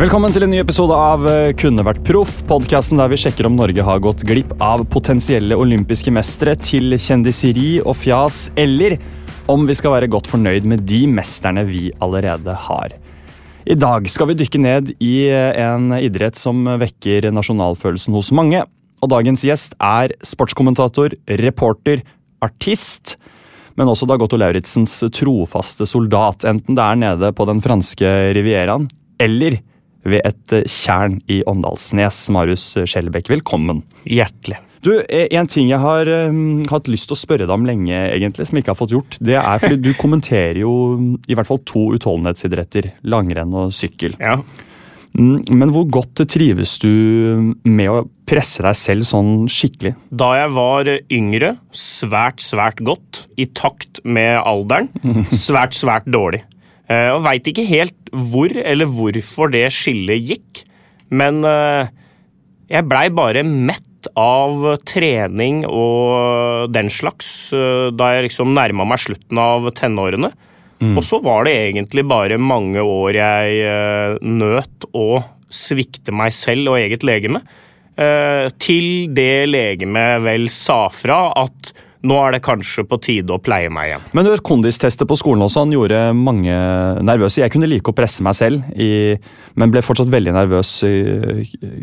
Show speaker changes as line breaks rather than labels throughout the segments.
Velkommen til en ny episode av eh, Kunne vært proff, podkasten der vi sjekker om Norge har gått glipp av potensielle olympiske mestere til kjendiseri og fjas, eller om vi skal være godt fornøyd med de mesterne vi allerede har. I dag skal vi dykke ned i eh, en idrett som vekker nasjonalfølelsen hos mange. Og dagens gjest er sportskommentator, reporter, artist, men også Dag Otto Lauritzens trofaste soldat, enten det er nede på den franske rivieraen eller ved et tjern i Åndalsnes. Marius Skjellbekk, velkommen.
Hjertelig.
Du, eh, En ting jeg har um, hatt lyst til å spørre deg om lenge, egentlig, som jeg ikke har fått gjort, det er fordi du kommenterer jo i hvert fall to utholdenhetsidretter. Langrenn og sykkel.
Ja.
Mm, Men hvor godt trives du med å presse deg selv sånn skikkelig?
Da jeg var yngre, svært, svært godt. I takt med alderen, svært, svært dårlig. Eh, Og veit ikke helt hvor eller hvorfor det skillet gikk. Men eh, jeg blei bare mett av trening og den slags eh, da jeg liksom nærma meg slutten av tenårene. Og så var det egentlig bare mange år jeg nøt å svikte meg selv og eget legeme. til det legemet vel sa fra at nå er det kanskje på tide å pleie meg igjen.
Men kondistester på skolen også, han gjorde mange nervøse. Jeg kunne like å presse meg selv, i, men ble fortsatt veldig nervøs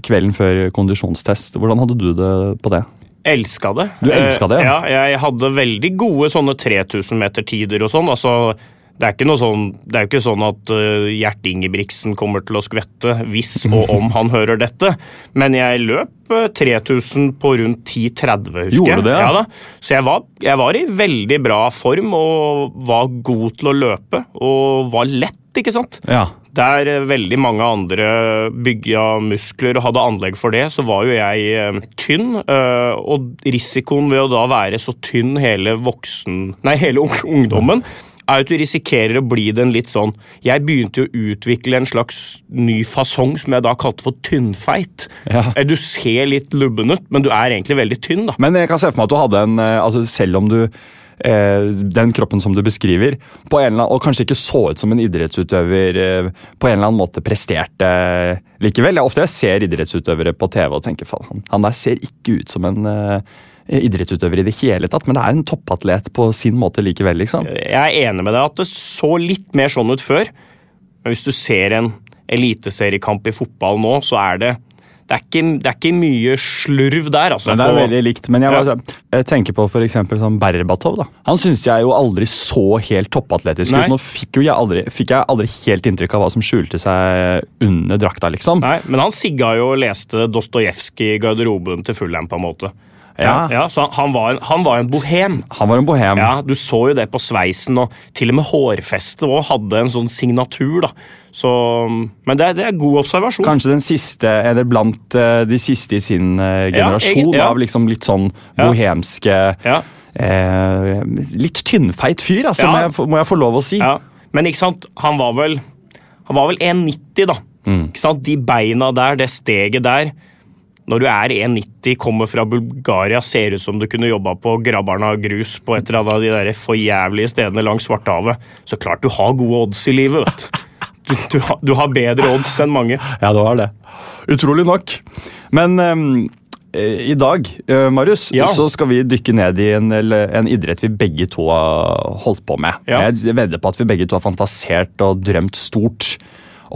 kvelden før kondisjonstest. Hvordan hadde du det på det?
Elska det.
Du elsket det,
ja?
ja?
Ja, jeg hadde veldig gode sånne 3000 meter-tider og sånn. altså det er, ikke noe sånn, det er jo ikke sånn at uh, Gjert Ingebrigtsen kommer til å skvette hvis og om han hører dette, men jeg løp uh, 3000 på rundt 10.30, husker jeg.
Gjorde det, ja?
Ja, da. Så jeg var, jeg var i veldig bra form og var god til å løpe, og var lett, ikke sant?
Ja.
Der eh, veldig mange andre bygga muskler og hadde anlegg for det, så var jo jeg eh, tynn. eh, og risikoen ved å da være så tynn hele voksen... Nei, hele ung- ungdommen er at du risikerer å bli den litt sånn Jeg begynte jo å utvikle en slags ny fasong som jeg da kalte for tynnfeit.
Ja.
Eh, Du ser litt lubben ut, men du er egentlig veldig tynn, da.
Men jeg kan se for meg at du hadde en eh, altså Selv om du eh, Den kroppen som du beskriver, på en eller annen, og kanskje ikke så ut som en idrettsutøver, eh, på en eller annen måte presterte likevel. Det er ofte jeg ser idrettsutøvere på TV og tenker faen, han, han der ser ikke ut som en eh, idrettsutøver i det hele tatt, men det er en toppatlet på sin måte likevel, liksom.
Jeg er enig med deg at det så litt mer sånn ut før. Men hvis du ser en eliteseriekamp i fotball nå, så er det det er, ikke, det er ikke mye slurv der. altså.
Men det er veldig likt. Men jeg,
Ja.
jeg tenker på for eksempel sånn Berbatov. da. Han syns jeg jo aldri så helt toppatletisk
Nei.
ut. Nå fikk, jeg aldri, fikk jeg aldri helt inntrykk av hva som skjulte seg under drakta, liksom.
Nei, Men han sigga jo og leste Dostojevskij i garderoben til Fulham, på en måte.
Ja.
ja så han, han, var, han var en bohem.
Han var en bohem.
Ja, Du så jo det på sveisen, og til og med hårfestet også hadde en sånn signatur. da. Så, men det, er- det er god observasjon.
Kanskje den siste, eller blant eh, de siste i sin generasjon
Ja,
generasjon
ja.
av liksom litt sånn bohemske
Ja.
eh, Litt tynnfeit fyr, altså, må, jeg, må jeg få lov å si.
Men ikke sant, han var vel Han var vel 1,90 da.
Mm.
Ikke sant, De beina der, det steget der. Når du er 1,90, kommer fra Bulgaria, ser ut som du kunne jobba på Grabarna grus på et eller annet av de der forjævlige stedene langs Svartehavet. Så klart du har gode odds i livet, vet du. Du, du, har, du har bedre odds enn mange.
Ja, du har det. Utrolig nok. Men eh, i dag, eh, Marius,
Ja.
så skal vi dykke ned i en, en idrett vi begge to har holdt på med.
Ja.
Jeg vedder på at vi begge to har fantasert og drømt stort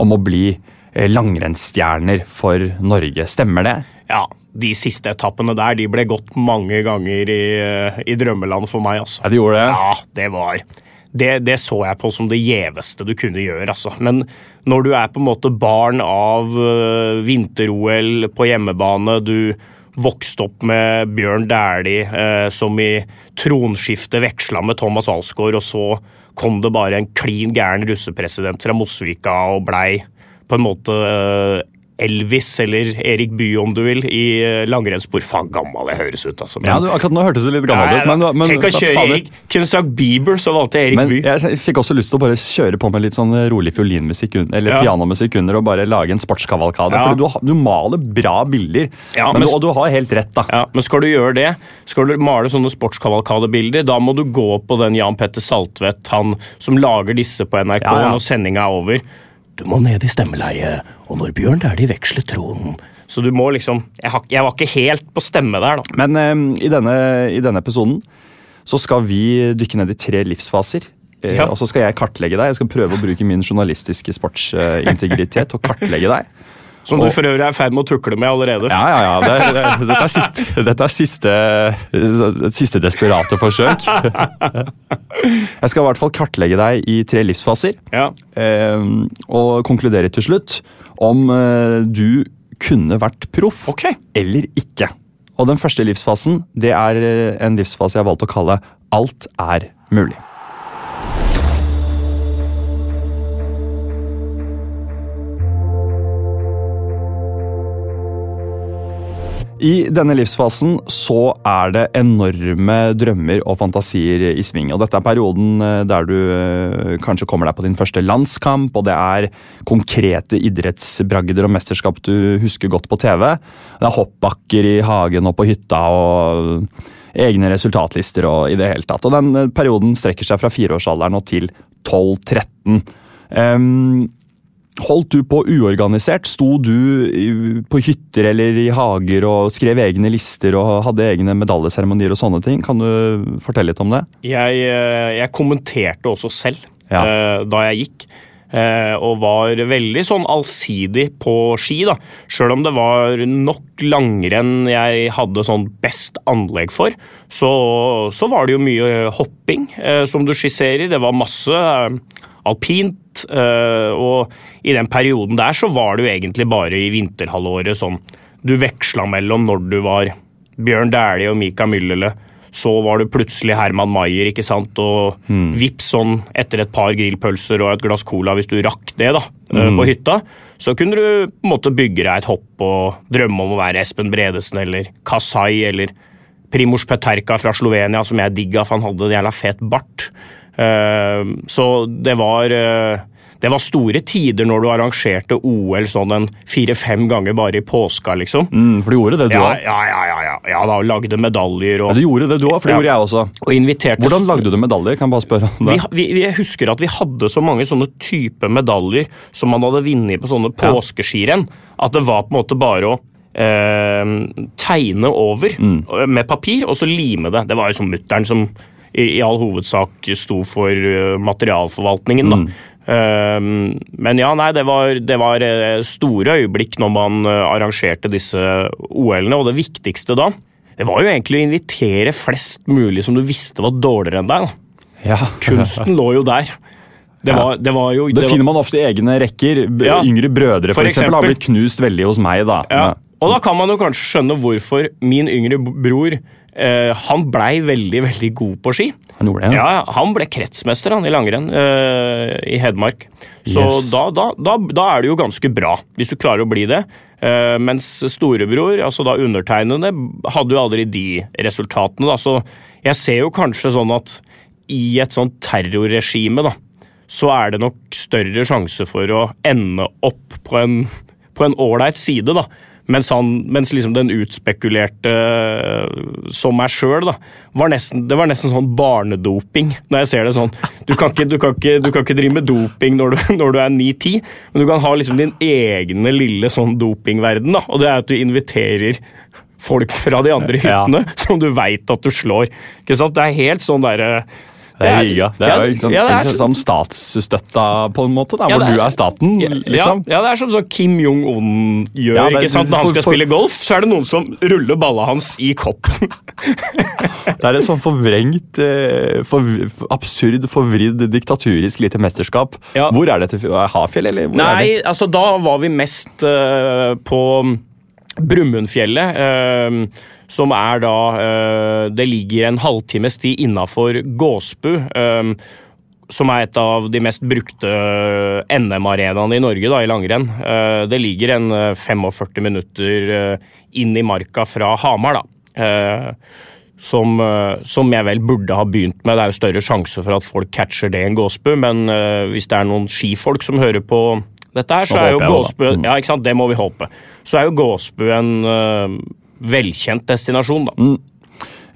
om å bli eh, langrennsstjerner for Norge. Stemmer det?
Ja, De siste etappene der de ble gått mange ganger i, eh, i drømmeland for meg. altså.
Ja, de gjorde det.
Ja, det var det, det så jeg på som det gjeveste du kunne gjøre. altså. Men når du er på en måte barn av uh, vinter-OL på hjemmebane, du vokste opp med Bjørn Dæhlie, uh, som i tronskiftet veksla med Thomas Alsgaard, og så kom det bare en klin gæren russepresident fra Mosvika og blei på en måte Elvis eller Erik Bye, om du vil, i øh, langrennsspor. Faen, gammel jeg høres ut, altså. Men-
Ja, du, akkurat nå hørtes det litt gammelt
ja,
ut. Men, men,
Tenk å kjøre. Erik. Kunne sagt Bieber, så valgte jeg Erik
Men
Bye.
jeg fikk også lyst til å bare kjøre på med litt sånn rolig fiolinmusikk eller
Ja.
pianomusikk under og bare lage en sportskavalkade.
Ja.
For du, du maler bra bilder,
Ja,
men, du, og du har helt rett, da.
Ja, men skal du gjøre det, skal du male sånne sportskavalkadebilder, da må du gå på den Jan Petter Saltvedt, han som lager disse på NRK når sendinga er over. Du må ned i stemmeleie, og når Bjørn Dæhlie veksler tronen Så du må liksom jeg, har, jeg var ikke helt på stemme der, da.
Men eh, i, denne, i denne episoden så skal vi dykke ned i tre livsfaser. Eh,
Ja.
Og så skal jeg kartlegge deg. Jeg skal prøve å bruke min journalistiske sportsintegritet og kartlegge deg.
Som du for øvrig er i ferd med å tukle med allerede.
Ja, ja, ja. Det, det, dette er siste, dette er siste, siste desperate forsøk. Jeg skal i hvert fall kartlegge deg i tre livsfaser.
Ja.
eh, og konkludere til slutt om eh, du kunne vært proff
okay.
eller ikke. Og den første livsfasen det er eh, en livsfase jeg har valgt å kalle Alt er mulig. I denne livsfasen så er det enorme drømmer og fantasier i sving. og Dette er perioden eh, der du eh, kanskje kommer deg på din første landskamp, og det er konkrete idrettsbragder og mesterskap du husker godt på TV. Det er hoppbakker i hagen og på hytta og egne resultatlister og i det hele tatt. Og Den eh, perioden strekker seg fra fireårsalderen og til 12-13. Um, Holdt du på uorganisert? Sto du på hytter eller i hager og skrev egne lister og hadde egne medaljeseremonier og sånne ting? Kan du fortelle litt om det?
Jeg, eh, jeg kommenterte også selv
Ja.
eh, da jeg gikk. eh, Og var veldig sånn allsidig på ski, da. Sjøl om det var nok langrenn jeg hadde sånn best anlegg for, så, så var det jo mye hopping, som du skisserer. Det var masse alpint. eh, Og i den perioden der så var det jo egentlig bare i vinterhalvåret sånn Du veksla mellom når du var Bjørn Dæhlie og Mika Myllylä. Så var du plutselig Herman Maier, ikke sant, og vips sånn etter et par grillpølser og et glass cola, hvis du rakk det, da, mm. på hytta. Så kunne du på en måte bygge deg et hopp og drømme om å være Espen Bredesen eller Kasai eller Primoz Peterka fra Slovenia, som jeg digga, for han hadde en jævla fet bart. Eh, Så det var eh, det var store tider når du arrangerte OL sånn en fire-fem ganger bare i påska, liksom.
Mm, for du gjorde det, du
Ja,
òg.
ja, ja, ja, ja, ja da, lagde medaljer
Ja, du gjorde det, du òg, for det
Ja.
gjorde jeg også.
og inviterte
Hvordan lagde du medaljer? Kan jeg bare spørre om det?
vi, vi jeg husker at vi hadde så mange sånne type medaljer som man hadde vunnet på sånne påskeskirenn, at det var på en måte bare å eh, tegne over
Mm.
eh, med papir, og så lime det. Det var jo som mutter'n som i, i all hovedsak sto for eh, materialforvaltningen, da.
Mm.
Eh, men ja, nei, det var, det var eh, store øyeblikk når man eh, arrangerte disse OL-ene, og det viktigste da, det var jo egentlig å invitere flest mulig som du visste var dårligere enn deg.
Ja.
Kunsten lå jo der. Det var, det var jo
Det finner man ofte i egne rekker.
Ja.
Yngre brødre for,
For
eksempel, har blitt knust veldig hos meg. da.
ja, Og da kan man jo kanskje skjønne hvorfor min yngre bror eh, han blei veldig, veldig god på ski.
Han gjorde det,
Ja, ja, Han ble kretsmester han i langrenn uh, i Hedmark. Så
Yes.
da, da, da, da er det jo ganske bra, hvis du klarer å bli det. Uh, mens storebror, altså da undertegnede, hadde jo aldri de resultatene. da, Så jeg ser jo kanskje sånn at i et sånt terrorregime, da, så er det nok større sjanse for å ende opp på en på en ålreit side, da. Mens, han, mens liksom den utspekulerte øh, som meg sjøl, da. Var nesten, det var nesten sånn barnedoping, når jeg ser det sånn. Du kan ikke, du kan ikke, du kan ikke drive med doping når du, når du er 9-10, men du kan ha liksom din egne lille sånn dopingverden, da. Og det er at du inviterer folk fra de andre
Ja.
som du veit at du slår. Ikke sant? Det er helt sånn derre
Det er liga. Det er jo sånn,
ja, det er
ikke
så-
sånn statsstøtta på en måte, da, hvor
er-
du er staten, liksom.
Ja, det er som sånn Kim Jong-un gjør.
Det
ikke sant? Når han skal
for-
spille golf, så er det noen som ruller balla hans i koppen.
Det er et sånn forvrengt, eh, for, absurd, forvridd, diktaturisk lite mesterskap. Hvor er dette? Hafjell, eller? Hvor
Nei, altså da var vi mest eh, på Brumunddfjellet. eh, som er da eh, Det ligger en halvtime sti innafor Gåsbu. eh, som er et av de mest brukte NM-arenaene i Norge da, i langrenn. Eh, Det ligger en eh, 45 minutter eh, inn i marka fra Hamar, da. Eh, Som, eh, som jeg vel burde ha begynt med. Det er jo større sjanse for at folk catcher det enn Gåsbu, men uh, hvis det er noen skifolk som hører på dette her, så
Nå
er jo Gåsbu.
Mm.
Ja, ikke sant, det må vi håpe. Så er jo Gåsbu en eh, velkjent destinasjon, da.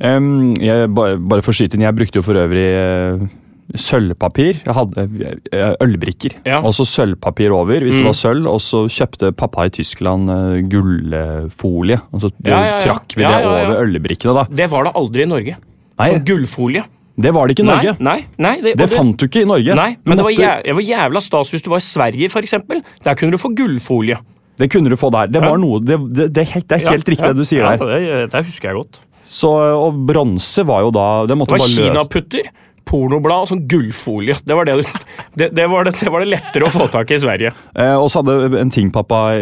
Em, jeg, bare, bare for å skyte inn, jeg brukte jo for øvrig uh sølvpapir. Jeg hadde eh, ølbrikker.
Ja.
Og så sølvpapir over, hvis det
Mm.
var sølv. Og så kjøpte pappa i Tyskland uh, gullfolie. Og så
Ja, ja,
trakk vi det over ølbrikkene, da.
Det var det aldri i Norge.
Nei.
Så gullfolie.
Det var det ikke i Norge.
Nei, nei, nei, det,
Det fant du ikke i Norge.
Nei, men det var, jævla, det var jævla stas hvis du var i Sverige, eksempel. Der kunne du få gullfolie.
Det kunne du få der. Det, var noe, det, det, det, er helt- det er helt riktig det du sier
ja,
der.
Det, det husker jeg godt.
Så, og bronse var jo da Det måtte
Det var kinaputter, pornoblad og sånn gullfolie. Det var det, det, det, var det, det var det lettere å få tak i i Sverige.
Eh, og så hadde en ting pappa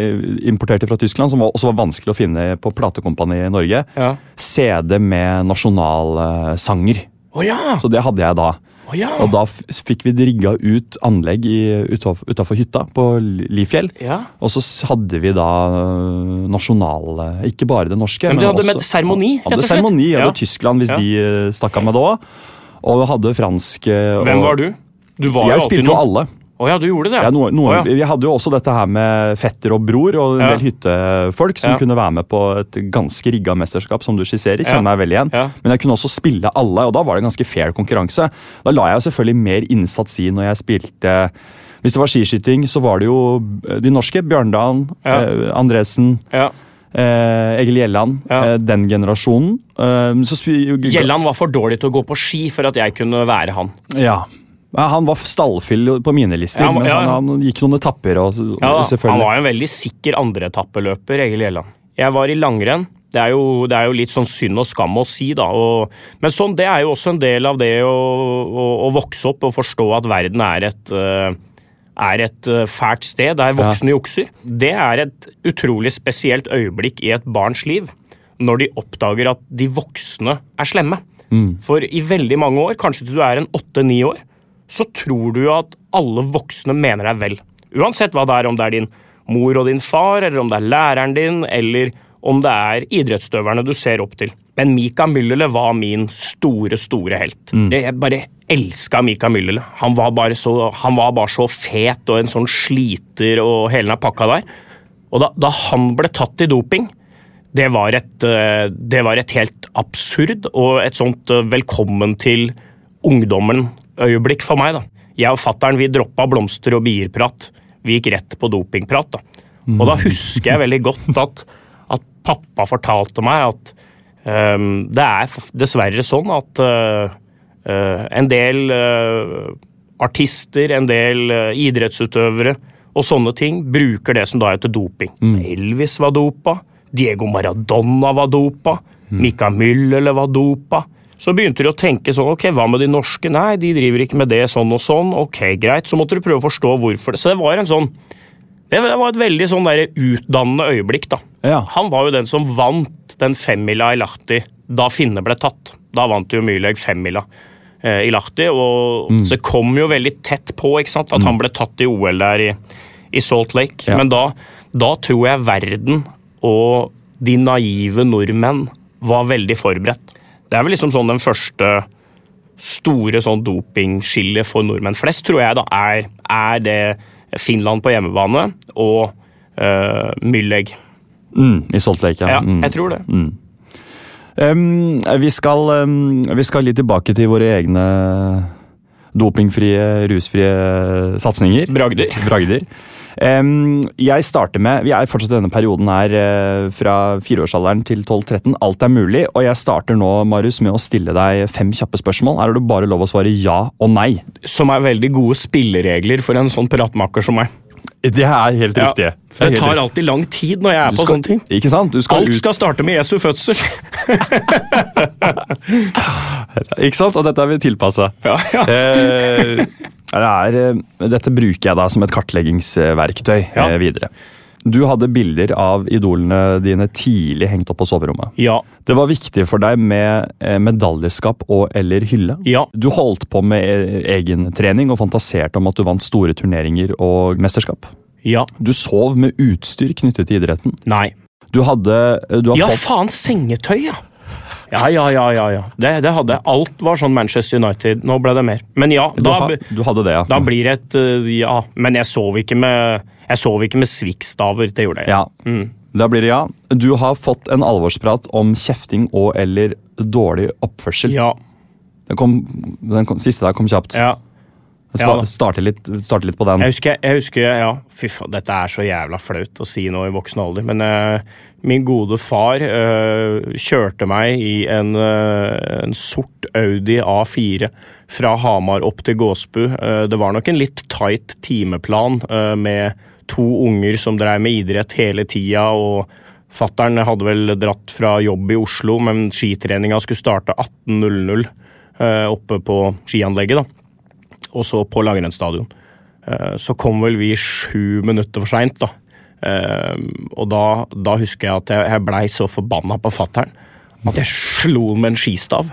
importerte fra Tyskland, som var, også var vanskelig å finne på platekompani i Norge.
Ja.
CD med nasjonalsanger.
Oh, ja!
Så det hadde jeg da.
Å ja!
Og da fikk vi rigga ut anlegg utafor hytta på Lifjell.
ja.
Og så hadde vi da øh, nasjonal Ikke bare det norske.
Men du hadde
også-
med seremoni, rett og slett?
seremoni.
Ja.
hadde Tyskland hvis de øh, stakk av med det òg. Og hadde fransk øh,
Hvem var du? Du var
Jeg
jo
spilte jo alle.
Å ja, du gjorde det?
Ja, noe, noe,
oh ja.
Vi hadde jo også dette her med fetter og bror og en
Ja.
del hyttefolk som kunne være med på et ganske rigga mesterskap, som du skisserer. Kjenner meg vel igjen. Men jeg kunne også spille alle, og da var det en ganske fair konkurranse. Da la jeg jo selvfølgelig mer innsats i når jeg spilte Hvis det var skiskyting, så var det jo de norske. Bjørndalen, eh, Andresen,
Ja.
eh, Egil Gjelland.
Ja.
Eh, den generasjonen. Eh,
Gjelland var for dårlig til å gå på ski for at jeg kunne være han.
Ja. Ja, Han var stallfyll på mine lister,
Ja,
men
ja, ja.
Han, han gikk noen etapper. Og,
Ja, Han var en veldig sikker andreetappeløper, Egil Gjelland. Jeg var i langrenn. Det er, jo, det er jo litt sånn synd og skam å si, da. Og, men sånn, det er jo også en del av det å, å, å vokse opp og forstå at verden er et eh, er et eh, fælt sted der voksne jukser. Det er et utrolig spesielt øyeblikk i et barns liv. Når de oppdager at de voksne er slemme. For i veldig mange år, kanskje til du er en åtte-ni år, så tror du at alle voksne mener deg vel. Uansett hva det er, om det er din mor og din far, eller om det er læreren din, eller om det er idrettsutøverne du ser opp til. Men Mika Myllylä var min store, store helt. Jeg jeg bare elska Mika Myllylä. Han, var bare så- han var bare så fet og en sånn sliter og hele den pakka der. Og da, da han ble tatt i doping, det var et, eh, det var et helt absurd og et sånt eh, velkommen til ungdommen-øyeblikk for meg. da. Jeg og fattern vi droppa blomster og bierprat. Vi gikk rett på dopingprat. da. Og da husker jeg veldig godt at, at pappa fortalte meg at um, det er dessverre sånn at uh, uh, en del uh, artister, en del idrettsutøvere og sånne ting bruker det som da heter doping. Elvis var dopa, Diego Maradona var dopa, Mika Müller var dopa. Så begynte de å tenke sånn, ok, hva med de norske? Nei, de driver ikke med det sånn og sånn. Ok, greit. Så måtte du prøve å forstå hvorfor. det. Så det var en sånn Det var et veldig sånn der utdannende øyeblikk, da.
Ja.
Han var jo den som vant den femmila i Lahti da Finne ble tatt. Da vant jo Myhlegg femmila eh, i Lahti, og
Mm.
så kom jo veldig tett på ikke sant, at han ble tatt i OL der i, i Salt Lake.
Ja.
Men da, da tror jeg verden og de naive nordmenn var veldig forberedt. Det er vel liksom sånn den første store sånn dopingskillet for nordmenn flest, tror jeg da er, er det Finland på hjemmebane og uh, Myllegg.
Mm, I Salt Lake, ja.
Ja,
Mm.
jeg tror det.
Um, vi, skal, um, vi skal litt tilbake til våre egne dopingfrie, rusfrie satsinger.
Bragder.
Bragder. Jeg starter med, Vi er fortsatt i denne perioden her eh, fra fireårsalderen til 12-13. Alt er mulig, og jeg starter nå Marius, med å stille deg fem kjappe spørsmål. Her har du bare lov å svare ja og nei.
Som er veldig gode spilleregler for en sånn pratmaker som meg.
Det er helt riktig.
Ja, det
helt
tar alltid lang tid når jeg er
Du
på
skal-
sånne ting.
Ikke sant? Du skal
Alt
ut,
skal starte med Jesu fødsel.
ikke sant? Og dette er vi tilpassa.
Ja, ja.
Eh, det eh, dette bruker jeg da som et kartleggingsverktøy eh, videre. Du hadde bilder av idolene dine tidlig hengt opp på soverommet.
Ja.
Det var viktig for deg med eh, medaljeskap og eller hylle.
Ja.
Du holdt på med egentrening egen trening og fantaserte om at du vant store turneringer og mesterskap.
Ja.
Du sov med utstyr knyttet til idretten.
Nei.
Du hadde eh, du har
Ja,
fått,
faen, sengetøy, ja. Ja, ja, ja, ja. ja. Det, det hadde jeg. Alt var sånn Manchester United. Nå ble det mer. Men ja,
du,
da,
ha, du hadde det, ja.
da blir det et ja. Men jeg sov ikke med jeg sov ikke med sviktstaver. Det gjorde jeg.
Ja,
Mm.
da blir det ja. Du har fått en alvorsprat om kjefting og eller dårlig oppførsel.
Ja.
Den, kom, den kom, siste der kom kjapt.
ja. Ja
starte, litt, starte litt på den.
Jeg husker, jeg husker ja, Fy faen, dette er så jævla flaut å si nå i voksen alder, men uh, min gode far uh, kjørte meg i en, uh, en sort Audi A4 fra Hamar opp til Gåsbu. Det var nok en litt tight timeplan med to unger som dreiv med idrett hele tida, og fattern hadde vel dratt fra jobb i Oslo, men skitreninga skulle starte 18.00 eh, oppe på skianlegget. da og så på langrennsstadion. Eh, Så kom vel vi sju minutter for seint, da. Eh, Og da, da husker jeg at jeg, blei så forbanna på fattern at jeg slo han med en skistav.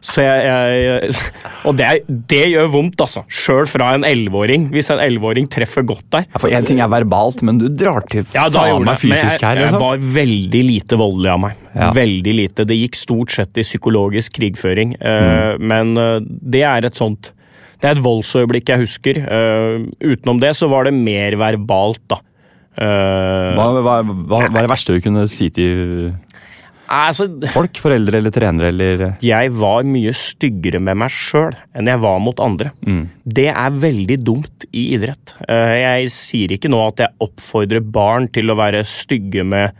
Så jeg, jeg Og det, det gjør vondt, altså. Sjøl fra en elleveåring. Hvis en elleveåring treffer godt der.
Ja, for Én ting er verbalt, men du drar til
Ja,
faen meg fysisk her.
jeg, jeg
Liksom.
var veldig lite voldelig av meg.
Ja.
Veldig lite. Det gikk stort sett i psykologisk krigføring. Mm. Men eh, det er et sånt Det er et voldsøyeblikk jeg husker. Eh, utenom det så var det mer verbalt, da. Eh,
Hva, hva, hva, hva er det verste du kunne si til
altså,
folk? Foreldre eller trenere eller
jeg var mye styggere med meg sjøl enn jeg var mot andre. Det er veldig dumt i idrett. Eh, Jeg sier ikke nå at jeg oppfordrer barn til å være stygge med,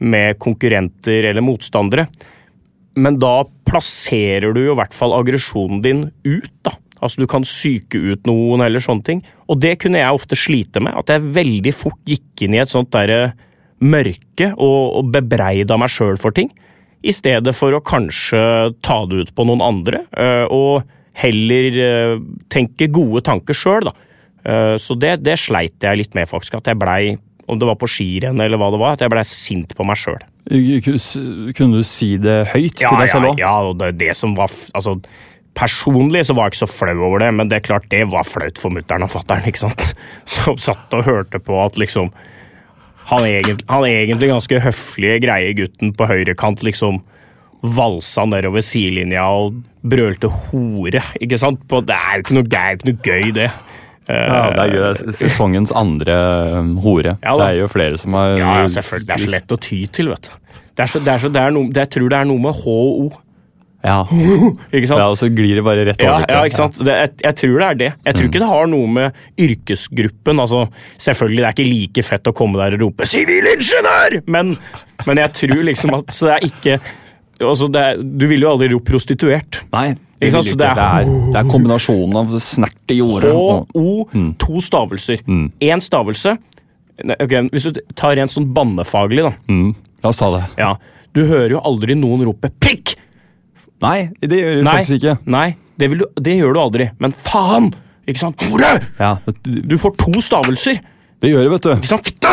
med konkurrenter eller motstandere, men da plasserer du jo i hvert fall aggresjonen din ut, da. Altså Du kan psyke ut noen eller sånne ting. Og det kunne jeg ofte slite med. At jeg veldig fort gikk inn i et sånt derre mørke og, bebreida meg sjøl for ting. I stedet for å kanskje ta det ut på noen andre, øh, og heller øh, tenke gode tanker sjøl, da. Øh, Så det, det sleit jeg litt med, faktisk. At jeg blei, om det var på skirenn eller hva det var, at jeg blei sint på meg sjøl.
Kunne du si det høyt til deg selv
ja,
òg?
ja, og det, det som var altså, Personlig så var jeg ikke så flau over det, men det er klart det var flaut for mutter'n og fatter'n. ikke sant? Som satt og hørte på at liksom han, egentlig, han egentlig ganske høflige, greie gutten på høyrekant liksom valsa nedover sidelinja og brølte 'hore'. ikke sant? På, det er jo ikke noe, ikke noe gøy, det.
Ja, det er jo er sesongens andre um, hore.
Ja,
det er jo flere som har
Ja, selvfølgelig. Det er så lett å ty til, vet du. Det er så, det er så, det er noe, det, jeg tror det er noe med HO.
Ja.
ikke sant?
ja, og så glir det bare rett
Ja,
over.
ja, ikke sant? Det, jeg, jeg tror det er det. Jeg
Mm.
tror ikke det har noe med yrkesgruppen altså, Selvfølgelig, det er ikke like fett å komme der og rope 'sivilingeniør', men, men jeg tror liksom at så det er ikke altså det er, Du ville jo aldri ropt prostituert.
Nei,
det
det,
er-
er, det er kombinasjonen av snert i jordet.
HO,
Mm.
to stavelser. Én stavelse okay, Hvis du tar rent sånn bannefaglig, da.
Mm. La oss ta det.
Ja, Du hører jo aldri noen rope 'pikk'!
Nei, det gjør du
Nei,
faktisk ikke.
nei det, vil du, det gjør du aldri. Men faen! Ikke sant? Hore!
Ja, du,
får to stavelser.
det gjør det, vet du.
Ikke sant? Fitte!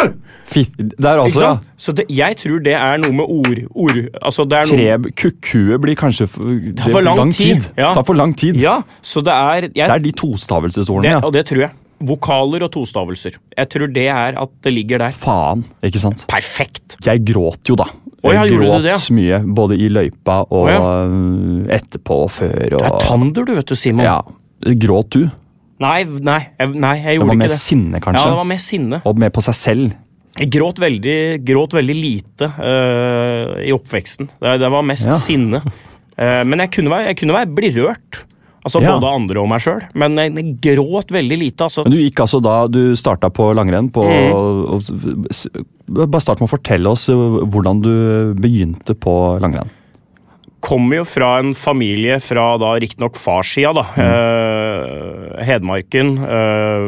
Fitt, er
Ikke
altså, ja.
Så det, jeg tror det er noe med ord, ord Altså, det er noe
Tre kukkue blir kanskje for, det
tar for lang tid. Ja.
Tar for lang tid.
Ja, så det er jeg,
Det er de tostavelsesordene,
det,
ja.
Og det tror jeg. Vokaler og tostavelser. Jeg tror det er at det ligger der.
Faen, ikke sant?
Perfekt.
Jeg gråt jo, da. Jeg
du
gråt
det, ja?
mye, både i løypa og
Å,
ja. etterpå og før. Og,
Det er tander, du, vet du, Simon.
Ja. Gråt du?
Nei, nei, jeg, nei, jeg
Det
gjorde
var
ikke
mer
det.
sinne, kanskje?
Ja, det var mer sinne.
Og mer på seg selv?
Jeg gråt veldig, gråt veldig lite uh, i oppveksten. Det, det var mest
Ja.
sinne. Uh, men jeg kunne, være, jeg kunne være, bli rørt. Altså
Ja.
Både andre og meg sjøl. Men jeg, gråt veldig lite. altså.
Men du gikk altså da du starta på langrenn på
Mm.
Bare start med å fortelle oss øh, hvordan du begynte på langrenn.
Kommer jo fra en familie fra da riktignok farssida, da. Eh, Hedmarken. Eh,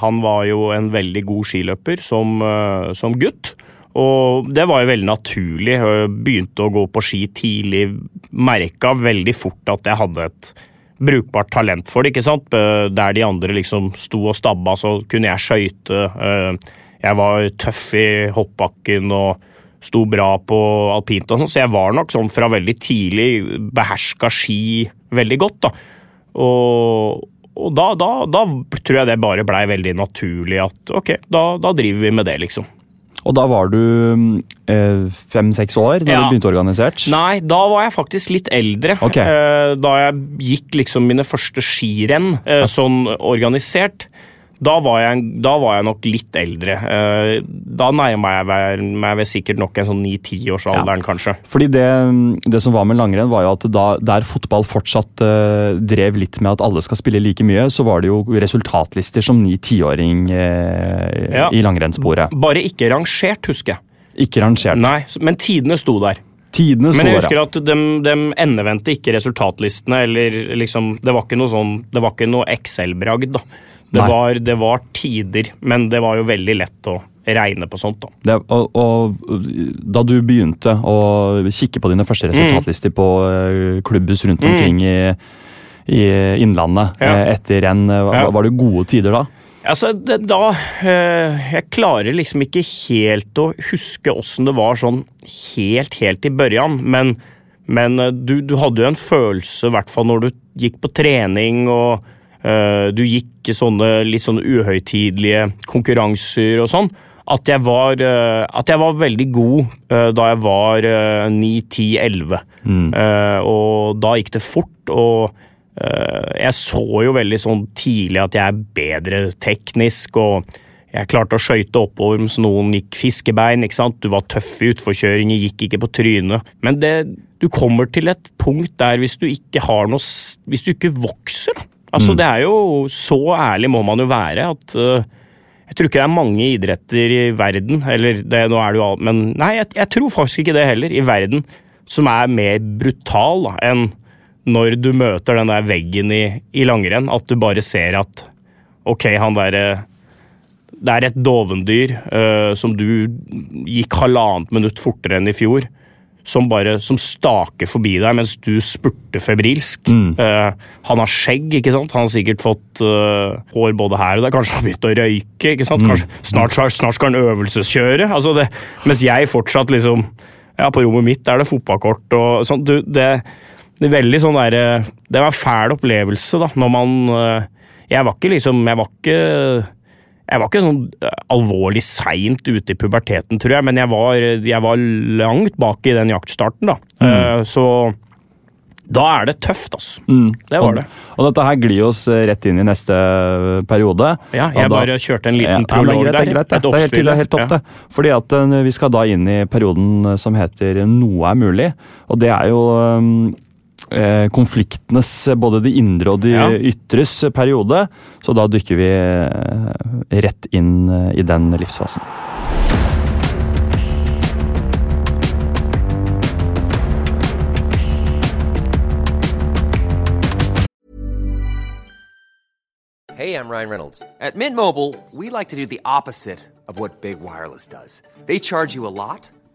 han var jo en veldig god skiløper som, eh, som gutt. Og det var jo veldig naturlig. Jeg begynte å gå på ski tidlig. Merka veldig fort at jeg hadde et brukbart talent for det. ikke sant? Der de andre liksom sto og stabba, så kunne jeg skøyte. Eh, Jeg var tøff i hoppbakken og sto bra på alpint og sånn, så jeg var nok sånn fra veldig tidlig beherska ski veldig godt, da. Og, og da, da, da tror jeg det bare blei veldig naturlig at ok, da, da driver vi med det, liksom.
Og da var du eh, fem-seks år da
Ja.
du begynte organisert?
Nei, da var jeg faktisk litt eldre.
Okay.
Eh, Da jeg gikk liksom mine første skirenn eh, sånn organisert. Da var, jeg, da var jeg nok litt eldre. Eh, Da nærma jeg meg- vel sikkert nok en sånn ni-tiårsalderen, kanskje.
Fordi det, det som var med langrenn, var jo at da, der fotball fortsatt uh, drev litt med at alle skal spille like mye, så var det jo resultatlister som ni-tiåring uh,
Ja.
i langrennssporet.
Bare ikke rangert, husker jeg.
Ikke rangert.
Nei, Men tidene sto der.
Tidene sto der,
Men jeg husker at de, de endevendte ikke resultatlistene, eller liksom Det var ikke noe sånn Det var ikke noe Excel-bragd, da. Det var, det var tider, men det var jo veldig lett å regne på sånt, da.
Det, og, og da du begynte å kikke på dine
Mm.
første resultatlister på eh, klubbhus rundt omkring i, i Innlandet
Ja.
eh, etter renn, eh, var, var det gode tider da?
Altså, det, da Jeg klarer liksom ikke helt å huske åssen det var sånn helt, helt i børjan, men, men du, du hadde jo en følelse, i hvert fall når du gikk på trening og du gikk sånne litt sånne uhøytidelige konkurranser og sånn, at jeg var, eh, at jeg var veldig god eh, da jeg var eh, 9-10-11. Mm. og da gikk det fort, og eh, jeg så jo veldig sånn tidlig at jeg er bedre teknisk, og jeg klarte å skøyte oppover mens noen gikk fiskebein. ikke sant? Du var tøff i utforkjøringer, gikk ikke på trynet. Men det, du kommer til et punkt der hvis du ikke har noe Hvis du ikke vokser, da. Altså, det er jo Så ærlig må man jo være at eh, jeg tror ikke det er mange idretter i verden, eller det, nå er det jo alt, men nei, jeg, jeg tror faktisk ikke det heller, i verden, som er mer brutal da, enn når du møter den der veggen i, i langrenn, at du bare ser at ok, han derre det er et dovendyr uh, som du gikk halvannet minutt fortere enn i fjor, som bare som staker forbi deg mens du spurter febrilsk. Eh, han har skjegg, ikke sant? Han har sikkert fått uh, hår både her og der. Kanskje han har begynt å røyke? ikke sant? Kanskje, snart, snart skal han øvelseskjøre? Altså det, mens jeg fortsatt liksom Ja, på rommet mitt er det fotballkort og sånn. Du, det, det er veldig sånn derre Det var en fæl opplevelse, da, når man uh, Jeg var ikke liksom Jeg var ikke jeg var ikke sånn eh, alvorlig seint ute i puberteten, tror jeg, men jeg var, jeg var langt bak i den jaktstarten, da. Eh, Så da er det tøft, altså. Det var det.
Og dette her glir oss eh, rett inn i neste periode.
Ja, jeg
da-
bare kjørte en liten
Ja,
prolog
er
der.
Det er greit, det. Det er helt, er helt topp,
Ja.
det. Fordi at vi skal da inn i perioden som heter Noe er mulig. Og det er jo konfliktenes, eh, både de indre og de
Ja.
ytres eh, periode. Så da dykker vi eh, rett inn eh, i den livsfasen.
Hey, I'm Ryan Reynolds. At Mint Mobile, we like to do the opposite of what Big Wireless does. They charge you a lot,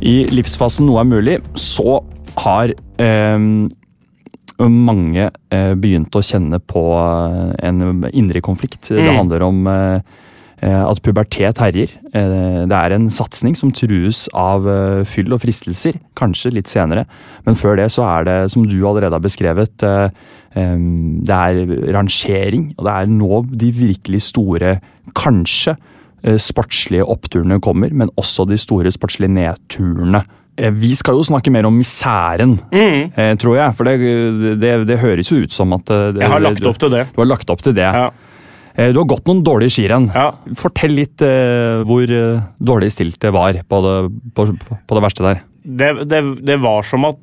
I livsfasen noe er mulig, så har eh, mange eh, begynt å kjenne på eh, en indre konflikt. Det
Mm.
handler om eh, eh, at pubertet herjer. Eh, det er en satsing som trues av fyll og fristelser, kanskje litt senere. Men før det så er det, som du allerede har beskrevet, eh, det er rangering. Og det er nå de virkelig store, kanskje, sportslige oppturene kommer, men også de store sportslige nedturene. Eh, Vi skal jo snakke mer om misæren,
Mm.
eh, tror jeg. For det, det, det høres jo ut som at eh, det,
Jeg har lagt opp til det.
Du har lagt opp til det.
Ja.
Eh, Du har gått noen dårlige skirenn.
Ja.
Fortell litt eh, hvor eh, dårlig stilt det var på det, på, på det verste der.
Det, det, det var som at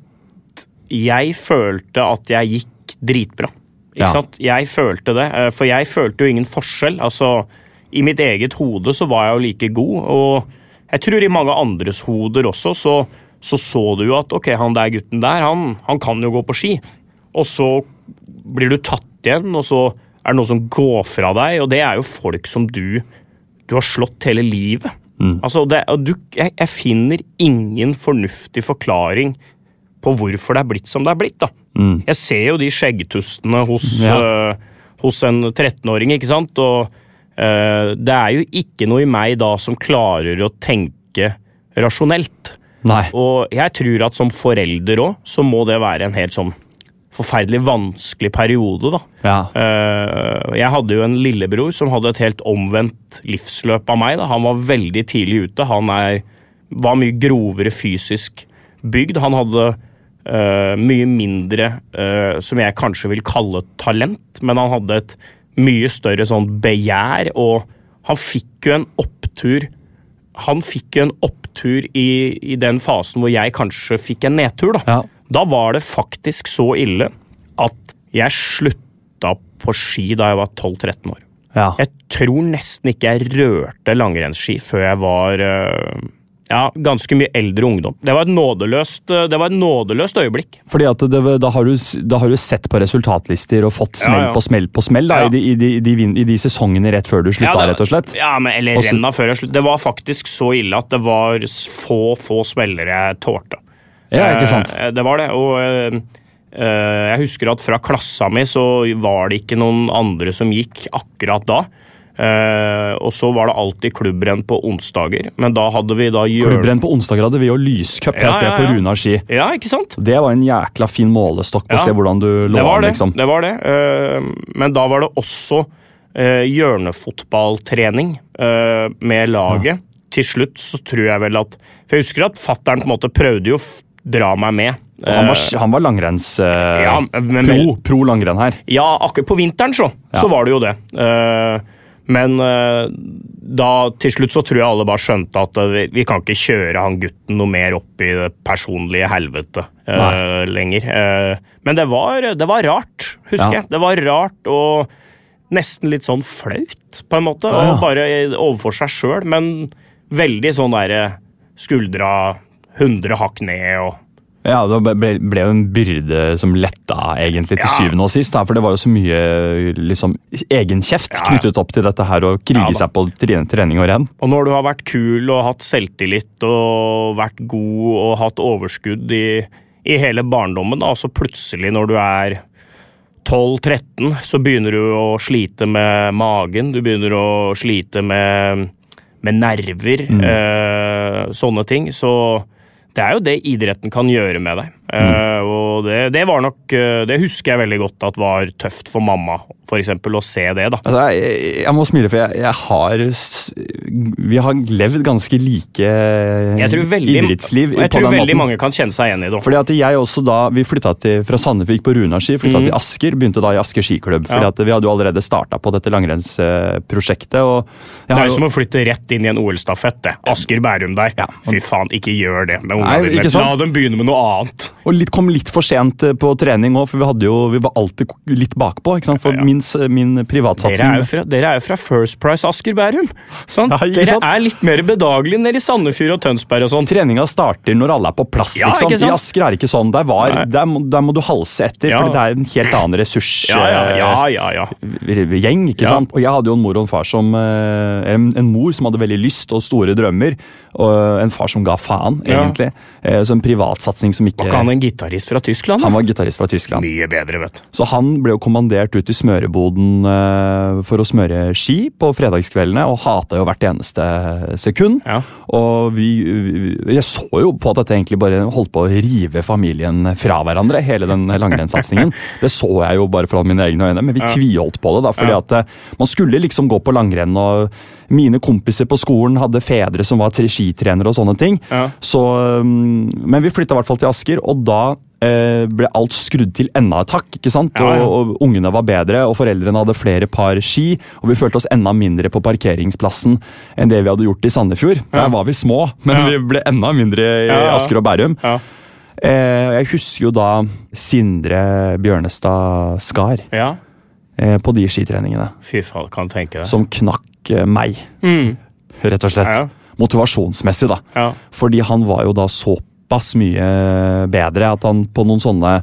jeg følte at jeg gikk dritbra. Ikke
Ja.
sant? Jeg følte det, eh, for jeg følte jo ingen forskjell. Altså, I mitt eget hode så var jeg jo like god, og jeg tror i mange andres hoder også så så, så du jo at ok, han der gutten der, han, han kan jo gå på ski. Og så blir du tatt igjen, og så er det noe som går fra deg, og det er jo folk som du du har slått hele livet. Altså, det, og du, jeg, jeg finner ingen fornuftig forklaring på hvorfor det er blitt som det er blitt. da. Jeg ser jo de skjeggtustene hos,
Ja.
uh, hos en 13-åring, ikke sant? Og det er jo ikke noe i meg da som klarer å tenke rasjonelt.
Nei.
Og jeg tror at som forelder òg, så må det være en helt sånn forferdelig vanskelig periode, da.
Ja.
Eh, jeg hadde jo en lillebror som hadde et helt omvendt livsløp av meg. Da. Han var veldig tidlig ute. Han er, var mye grovere fysisk bygd. Han hadde uh, mye mindre uh, som jeg kanskje vil kalle talent, men han hadde et mye større sånn begjær, og han fikk jo en opptur han fikk jo en opptur i, i den fasen hvor jeg kanskje fikk en nedtur. Da.
Ja.
da var det faktisk så ille at jeg slutta på ski da jeg var 12-13 år.
Ja.
Jeg tror nesten ikke jeg rørte langrennsski før jeg var øh, ja, ganske mye eldre ungdom. Det var et nådeløst, det var et nådeløst øyeblikk.
Fordi at det, da, har du, da har du sett på resultatlister og fått smell
Ja, ja.
på smell på smell da,
Ja.
i, de, i, de, i, de, sesongene rett før du slutta, rett og slett.
Ja, men, eller
Også-
renna før jeg sluttet. Det var faktisk så ille at det var få, få smeller jeg tålte.
Ja, ikke sant?
Eh, Det var det, og eh, eh, jeg husker at fra klassa mi så var det ikke noen andre som gikk akkurat da. Eh, og så var det alltid klubbrenn på onsdager, men da hadde vi da hjørne...
Klubbrenn på onsdager hadde vi jo lyscup
Ja,
det
ja,
på
ja.
Runar ski.
Ja, ikke sant?
Det var en jækla fin målestokk på å se hvordan du lå
Det var
an,
det.
liksom.
det, var det. Eh, men da var det også eh, hjørnefotballtrening eh, med laget. Til slutt så tror jeg vel at For jeg husker at fattern på en måte prøvde jo å dra meg med.
Og han var,
Eh,
han var langrenns... eh,
Ja, men-
pro, pro langrenn her.
Ja, akkurat på vinteren så,
Ja.
så var det jo det. Eh, men eh, da til slutt så tror jeg alle bare skjønte at eh, vi, vi kan ikke kjøre han gutten noe mer opp i det personlige helvete
uh,
lenger. Uh, men det var, det var rart, husker
Ja.
jeg. Det var rart og nesten litt sånn flaut, på en måte.
Ja, ja.
Og bare overfor seg sjøl, men veldig sånn derre skuldra 100 hakk ned og
Ja, Det ble, ble jo en byrde som letta egentlig til
Ja.
syvende og sist. Da, for det var jo så mye liksom, egenkjeft
Ja.
knyttet opp til dette her å krige
Ja,
seg på tre- trening og renn.
Og når du har vært kul og hatt selvtillit og vært god og hatt overskudd i, i hele barndommen, da, og så plutselig når du er 12-13, så begynner du å slite med magen, du begynner å slite med, med nerver, eh, sånne ting. Så det er jo det idretten kan gjøre med deg. Eh, og det, det var nok eh, Det husker jeg veldig godt at var tøft for mamma, eksempel, å se det, da.
Altså, jeg, jeg må smile, for jeg, jeg har Vi har levd ganske like
Jeg tror veldig,
idrettsliv.
og jeg tror veldig
måten.
mange kan kjenne seg igjen i det.
Fordi at jeg også da, Vi flytta fra Sandefjord, på Runaski, flytta
mm.
til Asker. Begynte da i Asker skiklubb.
Ja.
fordi at Vi hadde jo allerede starta på dette langrennsprosjektet. og
Det er jo som å flytte rett inn i en OL-stafett. det. Asker-Bærum der.
Ja.
Fy faen, ikke gjør det med ungene dine. La dem begynne med noe annet.
Og litt, kom litt for sent eh, på trening òg, for vi, hadde jo, vi var alltid litt bakpå. For
Ja, ja.
min, min
Dere
privatsatsing
er jo fra, dere er jo fra First Price Asker-Bærum. sant?
Ja,
dere
sant?
er litt mer bedagelig nede i Sandefjord og Tønsberg og sånn.
Treninga starter når alle er på plass.
Ikke sant?
I Asker er det ikke sånn. Der, var, der, må, der må du halse etter, for det er en helt annen ressurs.
Ja, ja,
eh, ikke sant? Og jeg hadde jo en mor og en far som eh, en, en mor som hadde veldig lyst og store drømmer, og en far som ga faen, egentlig. Så en privatsatsing som ikke
Var ikke han en gitarist fra Tyskland? Da?
Han var gitarist fra Tyskland.
Mye bedre, vet du.
Så han ble jo kommandert ut i smøreboden eh, for å smøre ski på fredagskveldene, og hata jo hvert eneste sekund.
Ja.
Og vi, vi Jeg så jo på at dette egentlig bare holdt på å rive familien fra hverandre, hele den langrennssatsingen. Det så jeg jo bare fra mine egne øyne, men vi
Ja.
tviholdt på det, da, fordi
Ja.
at eh, man skulle liksom gå på langrenn, og mine kompiser på skolen hadde fedre som var tre- skitrenere og sånne ting.
Ja.
Så, um, men vi flytta i hvert fall til Asker, og da ble alt skrudd til enda et hakk. ikke sant?
Ja, ja.
Og, og Ungene var bedre, og foreldrene hadde flere par ski. Og vi følte oss enda mindre på parkeringsplassen enn det vi hadde gjort i Sandefjord. Der var vi små, men
Ja.
vi ble enda mindre i
Ja, ja.
Asker og Bærum.
Ja.
Eh, jeg husker jo da Sindre Bjørnestad Skar
ja.
eh, på de skitreningene.
Fy faen, kan tenke deg.
Som knakk eh, meg,
Mm.
rett og slett.
Ja, ja.
Motivasjonsmessig, da.
Ja.
Fordi han var jo da såpass mye bedre at han på noen sånne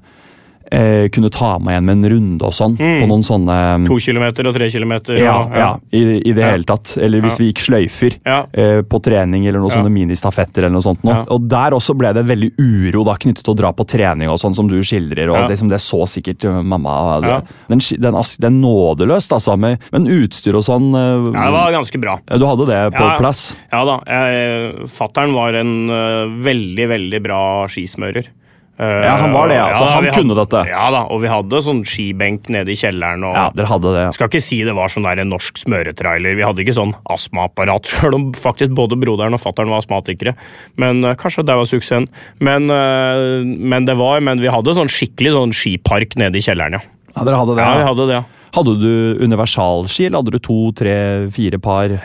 eh, kunne ta meg igjen med en runde og sånn.
Mm.
På noen sånne
To kilometer og tre kilometer.
ja,
ja.
ja, i, i det hele tatt. Eller hvis vi gikk sløyfer eh, på trening eller noen sånne ministafetter. eller noe sånt.
Noe.
Og der også ble det veldig uro da, knyttet til å dra på trening og sånn, som du skildrer. og liksom, Det så sikkert eh, mamma. Den, den, den nådeløst, altså. Med, men utstyr og sånn eh,
Ja, det var ganske bra.
Du hadde det på plass?
Ja da. Jeg, fattern var en uh, veldig, veldig bra skismører.
Ja, han var det, ja. Så han kunne
hadde,
dette.
Ja da, og vi hadde sånn skibenk nede i kjelleren. Og,
Ja, dere hadde det.
Skal ikke si det var sånn der en norsk smøretrailer. Vi hadde ikke sånn astmaapparat, sjøl om faktisk både broderen og fattern var astmatikere. Men uh, kanskje det var suksessen. Men, uh, men det var, men vi hadde sånn skikkelig sånn skipark nede i kjelleren, ja.
Ja, dere hadde det.
Ja,
ja.
vi hadde det, ja.
Hadde du universalski, eller hadde du to, tre, fire par?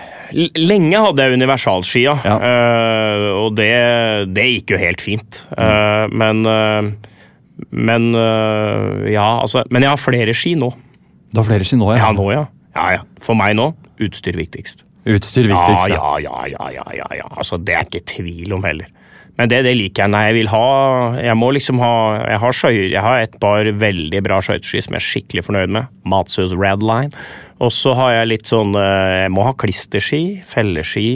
Lenge hadde jeg universalski, ja.
Ja.
Uh, og det, det gikk jo helt fint. Eh, men eh, men eh, ja, altså Men jeg har flere ski nå.
Du har flere ski nå,
Ja,
ja?
nå, ja. ja, ja. For meg nå, utstyr viktigst.
Utstyr viktigst.
ja, ja, ja, ja, ja, ja. Altså, det er ikke tvil om heller. Men det, det liker jeg. Nei, jeg vil ha Jeg må liksom ha Jeg har, skjøy, jeg har et par veldig bra skøyteski som jeg er skikkelig fornøyd med. Matsus Redline. Og så har jeg litt sånn eh, Jeg må ha klisterski, felleski.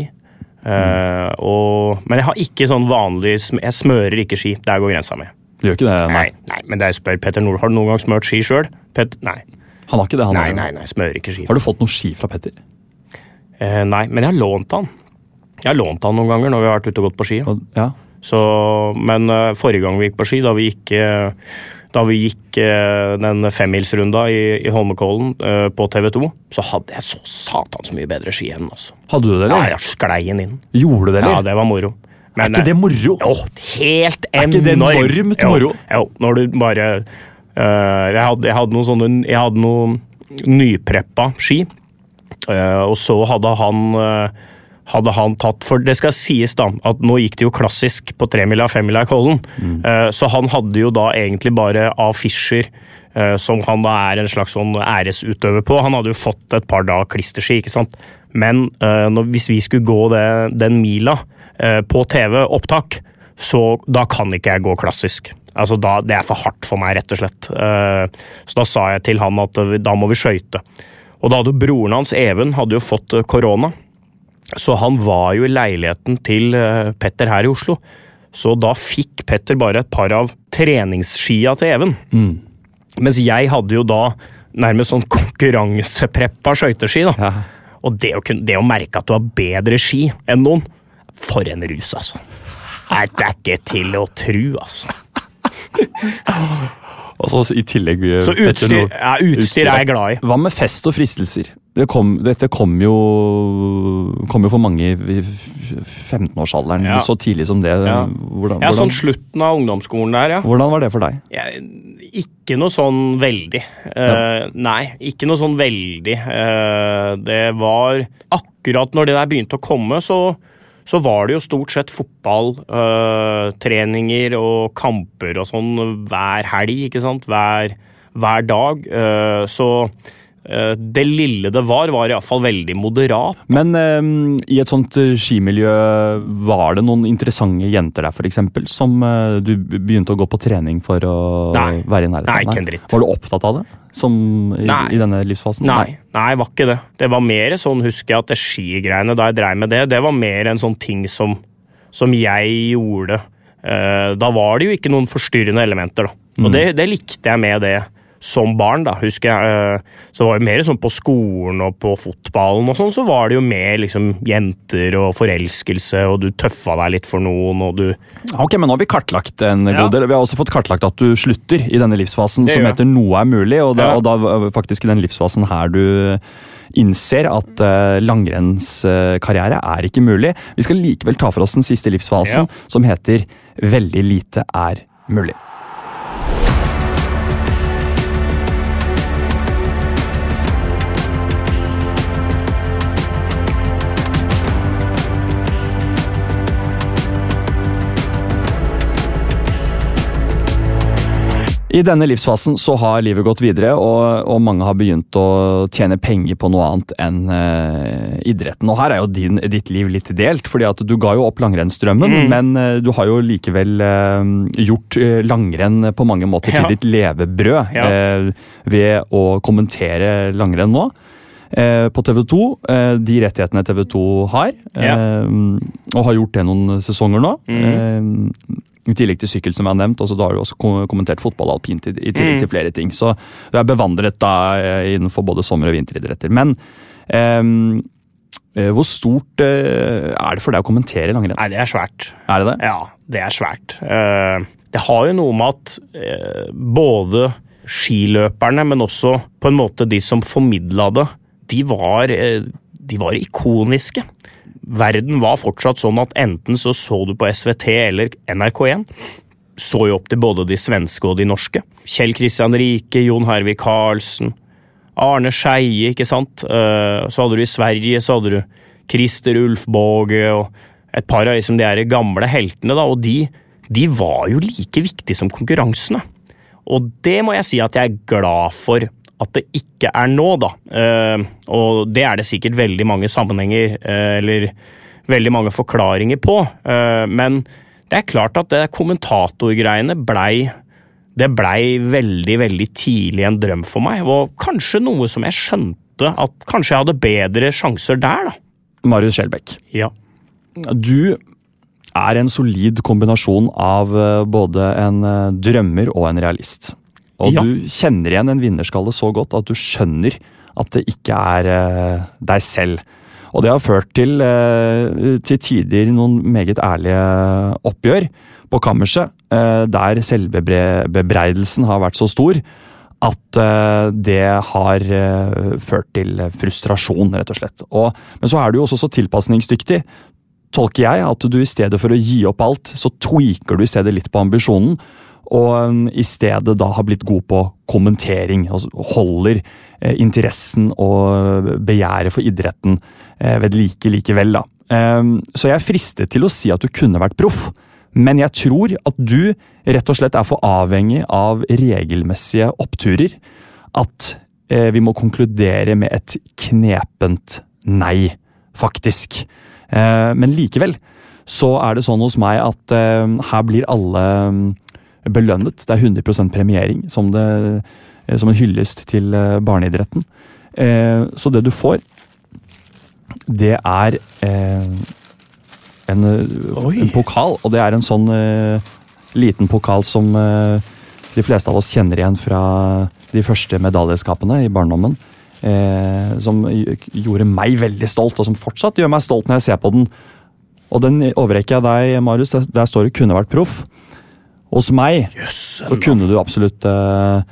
eh, og, men jeg har ikke sånn vanlig Jeg smører ikke ski. Der går grensa mi.
Du gjør ikke det?
Nei, nei, men det er spør Petter Nord. Har du noen gang smørt ski sjøl? Nei.
Han har ikke det, han.
Nei, nei, nei, smører ikke ski.
Har du fått noen ski fra Petter?
Eh, nei, men jeg har lånt han. Jeg har lånt han noen ganger når vi har vært ute og gått på ski.
Ja.
Så, men eh, forrige gang vi gikk på ski, da vi gikk, eh, da vi gikk eh, den femmilsrunda i, i Holmenkollen på TV 2, så hadde jeg så satans mye bedre ski enn altså.
Hadde du det,
Ja, jeg sklei den inn.
Gjorde du det,
Ja, det var moro.
er ikke det moro?
Jo, helt enormt.
Er ikke det enormt moro?
Jo, når du bare uh, jeg, hadde, jeg hadde noen sånne Jeg hadde noen nypreppa ski, uh, og så hadde han eh, hadde han tatt For det skal sies, da, at nå gikk det jo klassisk på tremila femmila i Kollen. Mm. Så han hadde jo da egentlig bare affisjer eh, som han da er en slags sånn æresutøver på. Han hadde jo fått et par da klisterski, ikke sant. Men eh, når, hvis vi skulle gå det, den mila eh, på TV-opptak, så da kan ikke jeg gå klassisk. Altså da, Det er for hardt for meg, rett og slett. Eh, så da sa jeg til han at eh, da må vi skøyte. Og da hadde broren hans, Even, hadde jo fått eh, korona. Så han var jo i leiligheten til eh, Petter her i Oslo. Så da fikk Petter bare et par av treningsskia til Even. Mens jeg hadde jo da nærmest sånn konkurransepreppa skøyteski. da. Og det å, kunne, det å merke at du har bedre ski enn noen For en rus, altså. Nei, det er ikke til å tru, altså.
altså i tillegg eh,
Så utstyr, ja, utstyr er jeg glad i.
Hva med fest og fristelser? Det kom, dette kom jo, kom jo for mange i 15-årsalderen,
Ja.
så tidlig som det.
Ja.
Hvordan,
Ja, sånn slutten av ungdomsskolen der, ja.
hvordan var det for deg?
Ja, ikke noe sånn veldig. Uh, Nei, ikke noe sånn veldig. Uh, det var akkurat når det der begynte å komme, så, så var det jo stort sett fotball, uh, treninger og kamper og sånn hver helg, ikke sant? Hver, hver dag. Eh, så eh, det lille det var, var iallfall veldig moderat.
Men um, i et sånt eh, skimiljø, var det noen interessante jenter der, eksempel, som uh, du begynte å gå på trening for å
Nei.
være i nærheten
Nei, ikke en dritt.
Var du opptatt av det som i, i denne livsfasen?
Nei, nei, var ikke det. Det var mer sånn, husker jeg, at det skigreiene da jeg dreiv med det, det var mer en sånn ting som, som jeg gjorde. Uh, da var det jo ikke noen forstyrrende elementer, da. Og
Mm.
det, det likte jeg med det som barn, da, husker jeg. Eh, så var det mer sånn på skolen og på fotballen og sånn, så var det jo mer liksom jenter og forelskelse, og du tøffa deg litt for noen, og du
Ok, men nå har vi kartlagt en
Ja.
god del. Vi har også fått kartlagt at du slutter i denne livsfasen
Det
som heter Noe er mulig, og, da,
Ja.
og da faktisk i den livsfasen her du innser at uh, langrennskarriere er ikke mulig. Vi skal likevel ta for oss den siste livsfasen, som heter Veldig lite er mulig. I denne livsfasen så har livet gått videre, og, og mange har begynt å tjene penger på noe annet enn uh, idretten. Og her er jo din, ditt liv litt delt, fordi at du ga jo opp langrennsdrømmen,
Mm.
men uh, du har jo likevel uh, gjort langrenn på mange måter
Ja.
til ditt levebrød
Ja.
ved å kommentere langrenn nå. På TV 2, eh, de rettighetene TV 2 har,
Ja.
og har gjort det noen sesonger nå.
Mm.
I tillegg til sykkel, som jeg har nevnt, og så da har du også kommentert fotball alpint i, i tillegg
Mm.
til flere ting. Så du er bevandret da eh, innenfor både sommer- og vinteridretter. Men eh, hvor stort uh, er det for deg å kommentere langrenn?
Nei, det er svært.
Er det det?
Ja, det er svært. Uh, Det har jo noe med at uh, både skiløperne, men også på en måte de som formidla det, de var, de var ikoniske. Verden var fortsatt sånn at enten så så du på SVT eller NRK1. Så jo opp til både de svenske og de norske. Kjell Kristian Rike, Jon Hervik Karlsen, Arne Skeie, ikke sant. Eh, Så hadde du i Sverige så hadde du Christer Ulfbåge og et par av liksom de her gamle heltene, da, og de, de var jo like viktige som konkurransene. Og det må jeg si at jeg er glad for at det ikke er nå, da. Eh, og det er det sikkert veldig mange sammenhenger, eh, eller veldig mange forklaringer på. Eh, men det er klart at det kommentatorgreiene blei det blei veldig, veldig tidlig en drøm for meg, og kanskje noe som jeg skjønte at kanskje jeg hadde bedre sjanser der, da.
Marius Skjelbæk,
Ja.
du er en solid kombinasjon av både en drømmer og en realist. Og
Ja.
du kjenner igjen en vinnerskalle så godt at du skjønner at det ikke er eh, deg selv. Og det har ført til, eh, til tider noen meget ærlige oppgjør på kammerset, eh, der selvbebreidelsen har vært så stor at eh, det har eh, ført til frustrasjon, rett og slett. Og, men så er du jo også så tilpasningsdyktig, tolker jeg, at du i stedet for å gi opp alt, så tweaker du i stedet litt på ambisjonen. Og um, i stedet da har blitt god på kommentering. altså Holder eh, interessen og begjæret for idretten eh, ved like likevel. da. Um, så jeg er fristet til å si at du kunne vært proff, men jeg tror at du rett og slett er for avhengig av regelmessige oppturer. At eh, vi må konkludere med et knepent nei, faktisk. Eh, men likevel så er det sånn hos meg at eh, her blir alle belønnet. Det er 100% premiering som, det, eh, som en hyllest til eh, barneidretten. Eh, så det du får, det er en, en pokal, og det er en sånn liten pokal som de fleste av oss kjenner igjen fra de første medaljeskapene i barndommen. Eh, som gjorde meg veldig stolt, og som fortsatt gjør meg stolt når jeg ser på den. Og den overrekker jeg deg, Marius. Der står det 'kunne vært proff'. Hos meg så kunne du absolutt eh,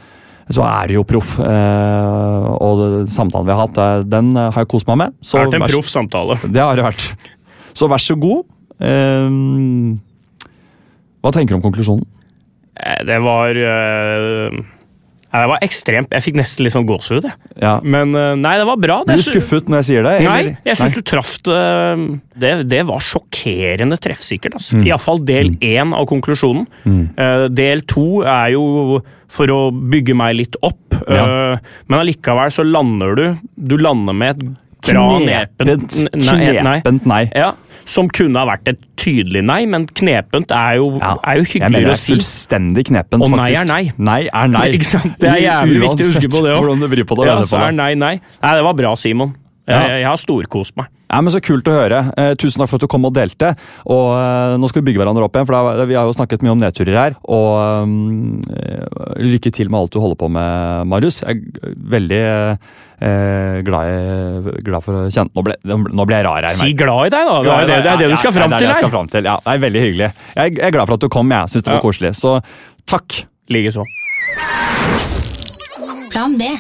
Så er du jo proff. Eh, og samtalen vi har hatt, eh, den har jeg kost meg med. Så
Vært en proff samtale.
Det har det vært. Så vær så god. Hva tenker du om konklusjonen?
Det var nei, Det var ekstremt. Jeg fikk nesten litt sånn gåsehud.
Ja.
Men eh, nei, det var bra.
Blir
Det
du skuffet når jeg sier det?
Nei, jeg syns du traff det Det, var sjokkerende treffsikkert. Altså.
Mm.
Iallfall del én av konklusjonen. Eh, del to er jo for å bygge meg litt opp,
Ja.
uh, men allikevel så lander du Du lander med et bra
Knepent,
nepent nei,
knepent nei.
Ja, Som kunne ha vært et tydelig nei, men knepent er jo,
Ja.
er jo hyggeligere å si.
fullstendig knepent,
Og nei er nei.
Nei er nei.
Det er jævlig viktig å huske på det
Uansett
òg. Ja, så er nei nei. Nei, det var bra, Simon. Jeg,
Ja.
jeg har storkost meg.
Ja, men Så kult å høre. Eh, tusen takk for at du kom og delte. Og eh, Nå skal vi bygge hverandre opp igjen, for er- vi har jo snakket mye om nedturer her. Og eh, Lykke til med alt du holder på med, Marius. Jeg er veldig eh, glad, i, glad for å kjenne Nå ble, nå ble jeg rar her.
Si glad i deg, da. Det er det, det, er det du skal fram
til
til
det er det jeg skal frem til. Ja, det er veldig hyggelig. Jeg jeg er glad for at du kom. Jeg syns det var
Ja.
koselig. Så takk.
Likeså.
Plan B.